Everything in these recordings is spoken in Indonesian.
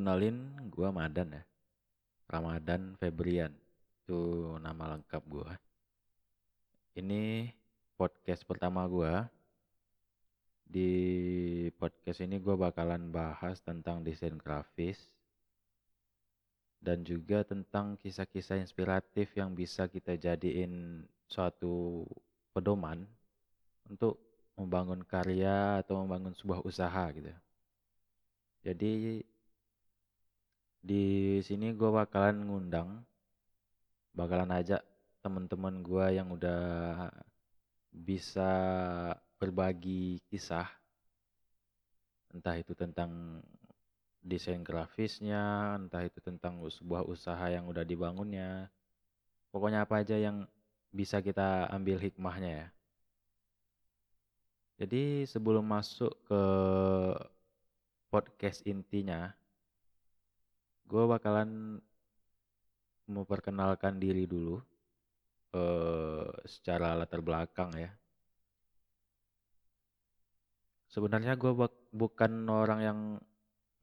kenalin gua Madan ya. Ramadan Febrian. Itu nama lengkap gua. Ini podcast pertama gua. Di podcast ini gua bakalan bahas tentang desain grafis dan juga tentang kisah-kisah inspiratif yang bisa kita jadiin suatu pedoman untuk membangun karya atau membangun sebuah usaha gitu. Jadi di sini gue bakalan ngundang, bakalan ajak teman-teman gue yang udah bisa berbagi kisah, entah itu tentang desain grafisnya, entah itu tentang sebuah usaha yang udah dibangunnya, pokoknya apa aja yang bisa kita ambil hikmahnya ya. Jadi sebelum masuk ke podcast intinya, gue bakalan memperkenalkan diri dulu eh, secara latar belakang ya. Sebenarnya gue bukan orang yang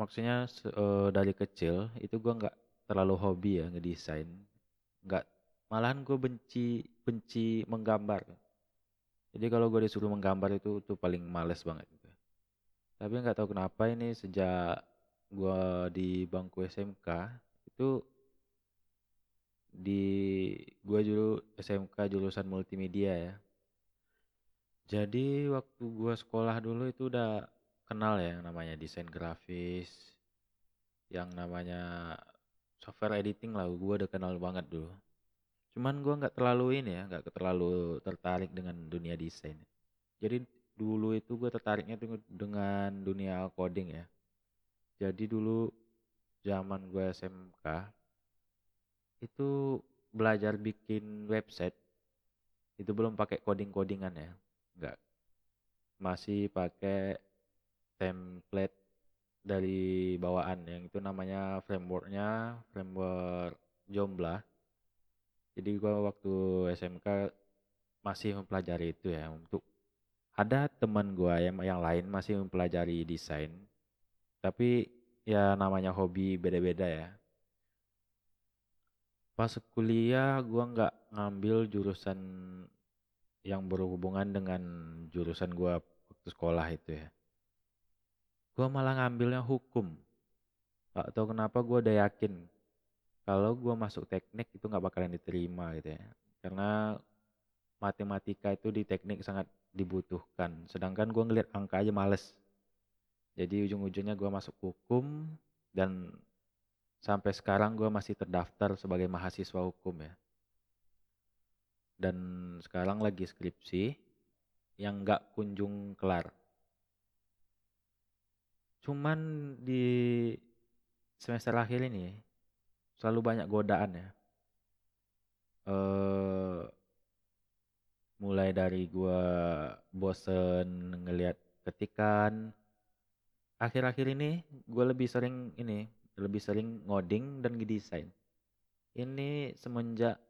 maksudnya eh, dari kecil itu gue nggak terlalu hobi ya ngedesain, nggak malahan gue benci benci menggambar. Jadi kalau gue disuruh menggambar itu tuh paling males banget gitu. Tapi nggak tahu kenapa ini sejak gue di bangku SMK itu di gue dulu SMK jurusan multimedia ya. Jadi waktu gue sekolah dulu itu udah kenal ya yang namanya desain grafis, yang namanya software editing lah gue udah kenal banget dulu. Cuman gue nggak terlalu ini ya, nggak terlalu tertarik dengan dunia desain. Jadi dulu itu gue tertariknya dengan dunia coding ya. Jadi dulu zaman gue SMK itu belajar bikin website itu belum pakai coding-codingan ya. Enggak. Masih pakai template dari bawaan yang itu namanya frameworknya framework Joomla. Jadi gue waktu SMK masih mempelajari itu ya untuk ada teman gue yang yang lain masih mempelajari desain tapi ya namanya hobi beda-beda ya. Pas kuliah gue nggak ngambil jurusan yang berhubungan dengan jurusan gue waktu sekolah itu ya. Gue malah ngambilnya hukum. Gak tau kenapa gue udah yakin kalau gue masuk teknik itu nggak bakalan diterima gitu ya. Karena matematika itu di teknik sangat dibutuhkan. Sedangkan gue ngeliat angka aja males jadi ujung-ujungnya gue masuk hukum dan sampai sekarang gue masih terdaftar sebagai mahasiswa hukum ya. Dan sekarang lagi skripsi yang nggak kunjung kelar. Cuman di semester akhir ini selalu banyak godaan ya. Eh mulai dari gue bosen ngelihat ketikan akhir-akhir ini gue lebih sering ini lebih sering ngoding dan ngedesain. Ini semenjak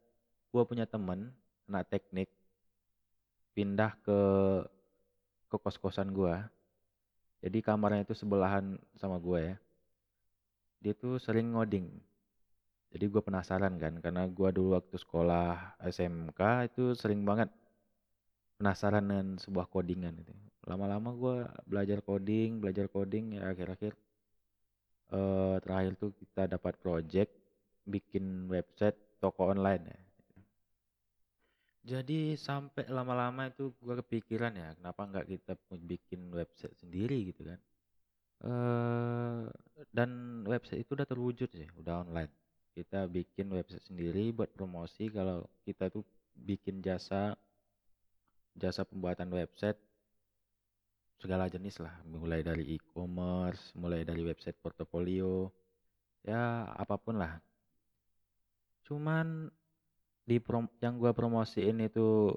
gue punya temen anak teknik pindah ke ke kos-kosan gue jadi kamarnya itu sebelahan sama gue ya. Dia tuh sering ngoding. Jadi gue penasaran kan karena gue dulu waktu sekolah SMK itu sering banget penasaran dengan sebuah codingan itu. Lama-lama gue belajar coding belajar coding ya akhir-akhir uh, terakhir tuh kita dapat project bikin website toko online ya. Jadi sampai lama-lama itu gue kepikiran ya kenapa nggak kita bikin website sendiri gitu kan. Uh, dan website itu udah terwujud sih udah online. Kita bikin website sendiri buat promosi kalau kita tuh bikin jasa jasa pembuatan website segala jenis lah. Mulai dari e-commerce mulai dari website portofolio ya apa pun lah. Cuman di prom yang gua promosiin itu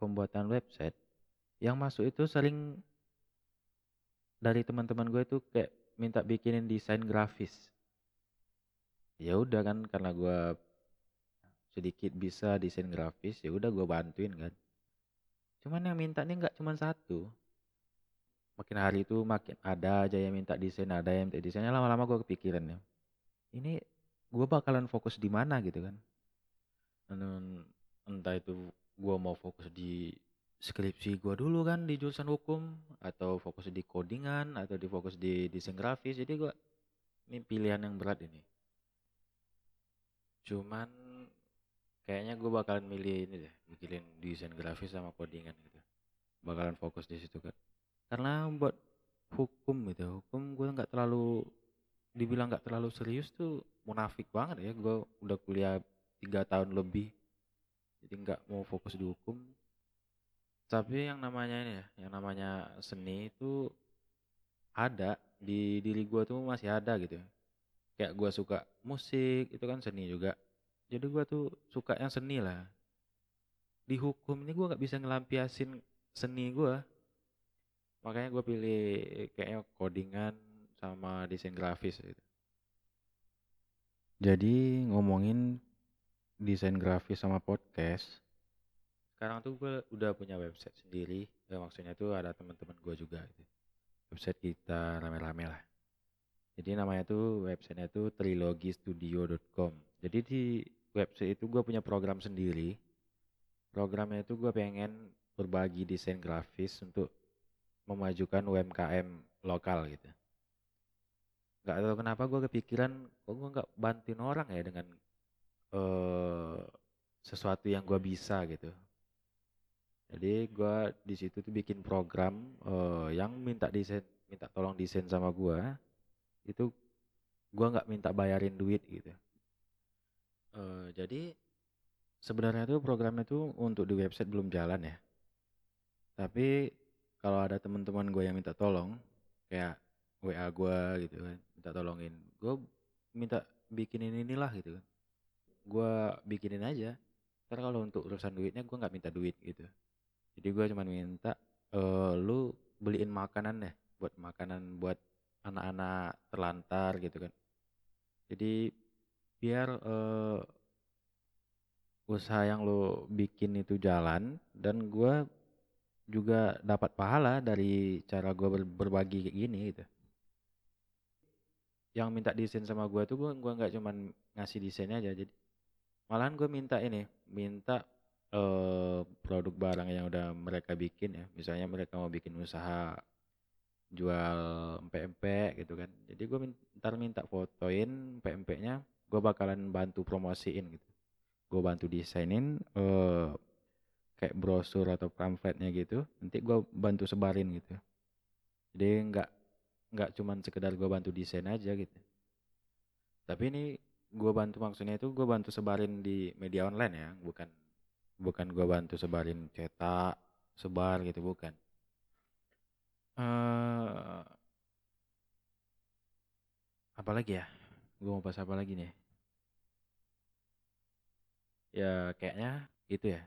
pembuatan website yang masuk itu sering dari teman-teman gue itu kayak minta bikinin desain grafis. Ya udah kan karena gue sedikit bisa desain grafis ya udah gue bantuin kan Cuman yang minta ini nggak cuma satu. makin hari itu makin ada aja yang minta desain ada yang minta desainnya lama-lama gue kepikiran ya ini gue bakalan fokus di mana gitu kan. Entah itu gue mau fokus di skripsi gue dulu kan di jurusan hukum atau fokus di codingan atau di fokus di desain grafis. Jadi gue ini pilihan yang berat ini. Cuman kayaknya gue bakalan milih ini deh bikin desain grafis sama codingan gitu bakalan fokus di situ kan karena buat hukum gitu hukum gue nggak terlalu dibilang nggak terlalu serius tuh munafik banget ya gue udah kuliah tiga tahun lebih jadi nggak mau fokus di hukum tapi yang namanya ini ya, yang namanya seni itu ada di diri gue tuh masih ada gitu. Kayak gue suka musik itu kan seni juga. Jadi gue tuh suka yang seni lah. Di hukum ini gue nggak bisa ngelampiasin seni gue. Makanya gue pilih kayaknya codingan sama desain grafis gitu. Jadi ngomongin desain grafis sama podcast, sekarang tuh gue udah punya website sendiri ya maksudnya tuh ada teman-teman gue juga gitu. website kita rame-rame lah jadi namanya tuh websitenya tuh trilogistudio.com jadi di website itu gue punya program sendiri. Programnya itu gue pengen berbagi desain grafis untuk memajukan UMKM lokal gitu. Nggak tahu kenapa gue kepikiran kok gue nggak bantuin orang ya dengan uh, sesuatu yang gue bisa gitu. Jadi gue di situ tuh bikin program uh, yang minta desain, minta tolong desain sama gue, itu gue nggak minta bayarin duit gitu. Jadi sebenarnya tuh programnya tuh untuk di website belum jalan ya. Tapi kalau ada teman-teman gue yang minta tolong, kayak WA gue gitu kan, minta tolongin, gue minta bikinin inilah gitu kan. Gue bikinin aja. Ntar kalau untuk urusan duitnya gue nggak minta duit gitu jadi gue cuma minta uh, lu beliin makanan ya buat makanan buat anak-anak terlantar gitu kan jadi biar uh, usaha yang lo bikin itu jalan dan gue juga dapat pahala dari cara gue ber berbagi kayak gini gitu. Yang minta desain sama gue tuh gue gua nggak cuman ngasih desainnya aja jadi malahan gue minta ini minta uh, produk barang yang udah mereka bikin ya. Misalnya mereka mau bikin usaha jual empek-empek gitu kan. Jadi gue ntar minta fotoin empek-empeknya gue bakalan bantu promosiin gitu gue bantu desainin uh, kayak brosur atau pamfletnya gitu nanti gue bantu sebarin gitu. Jadi nggak nggak cuman sekedar gue bantu desain aja gitu. Tapi ini gue bantu maksudnya itu gue bantu sebarin di media online ya bukan bukan gue bantu sebarin cetak sebar gitu bukan. Uh, apa lagi ya? Gue mau bahas apa lagi nih ya kayaknya itu ya.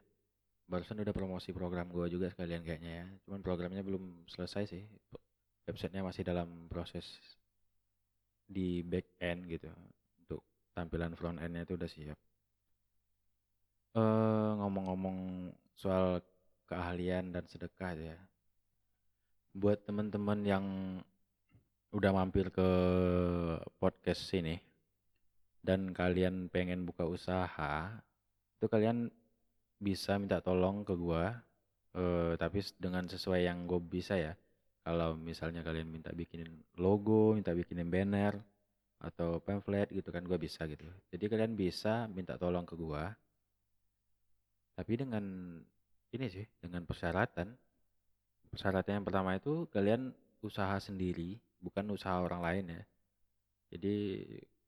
Barusan udah promosi program gue juga sekalian kayaknya ya. Cuman programnya belum selesai sih. Websitenya masih dalam proses di back end gitu. Untuk tampilan front endnya itu udah siap. Uh, ngomong-ngomong soal keahlian dan sedekah ya. Buat teman-teman yang udah mampir ke podcast sini dan kalian pengen buka usaha, itu kalian bisa minta tolong ke gua, uh, tapi dengan sesuai yang gue bisa ya. Kalau misalnya kalian minta bikinin logo, minta bikinin banner atau pamflet gitu kan gue bisa gitu. Jadi kalian bisa minta tolong ke gua tapi dengan ini sih, dengan persyaratan. Persyaratan yang pertama itu kalian usaha sendiri, bukan usaha orang lain ya. Jadi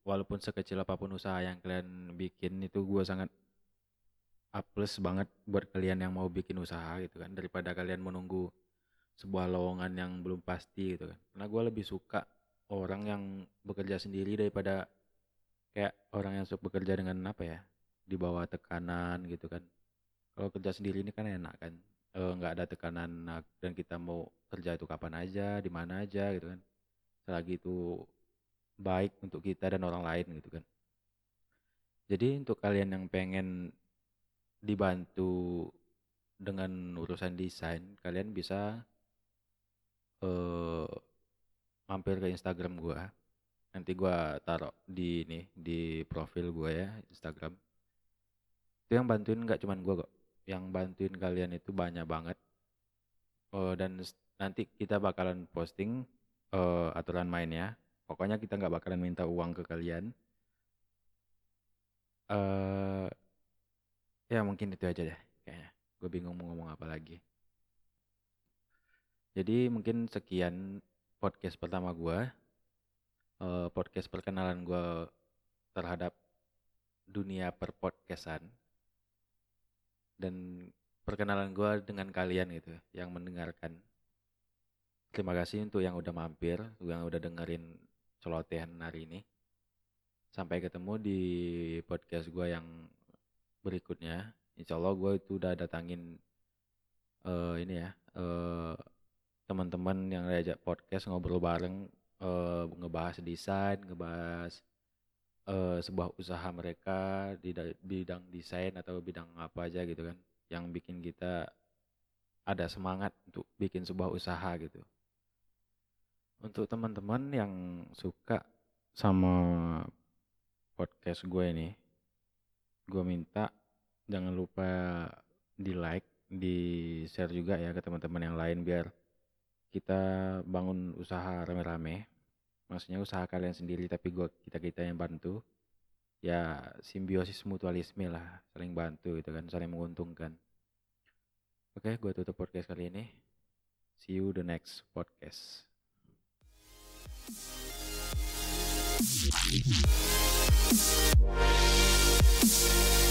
walaupun sekecil apa pun usaha yang kalian bikin itu gue sangat plus banget buat kalian yang mau bikin usaha gitu kan daripada kalian menunggu sebuah lowongan yang belum pasti gitu kan. Karena gue lebih suka orang yang bekerja sendiri daripada kayak orang yang suka bekerja dengan apa ya di bawah tekanan gitu kan. Kalau kerja sendiri ini kan enak kan eh, nggak ada tekanan dan kita mau kerja itu kapan aja di mana aja gitu kan. Selagi itu baik untuk kita dan orang lain gitu kan. Jadi untuk kalian yang pengen dibantu dengan urusan desain kalian bisa uh, mampir ke Instagram gue nanti gue taruh di ini di profil gue ya Instagram. Itu yang bantuin nggak cuman gue kok. Yang bantuin kalian itu banyak banget. Uh, dan nanti kita bakalan posting uh, aturan mainnya. Pokoknya kita nggak bakalan minta uang ke kalian. Uh, ya mungkin itu aja deh kayaknya gue bingung mau ngomong apa lagi jadi mungkin sekian podcast pertama gue uh, podcast perkenalan gue terhadap dunia perpodcastan dan perkenalan gue dengan kalian gitu yang mendengarkan. Terima kasih untuk yang udah mampir, yang udah dengerin celotehan hari ini. Sampai ketemu di podcast gue yang berikutnya. Insya Allah gue itu udah datangin uh, ini ya uh, teman-teman yang diajak podcast ngobrol bareng uh, ngebahas desain, ngebahas uh, sebuah usaha mereka di bidang desain atau bidang apa aja gitu kan, yang bikin kita ada semangat untuk bikin sebuah usaha gitu. Untuk teman-teman yang suka sama podcast gue ini, gue minta jangan lupa di like, di share juga ya ke teman-teman yang lain biar kita bangun usaha rame-rame. Maksudnya usaha kalian sendiri tapi gua kita kita yang bantu. Ya simbiosis mutualisme lah saling bantu itu kan saling menguntungkan. Oke gue tutup podcast kali ini. See you the next podcast. Thank Thank you.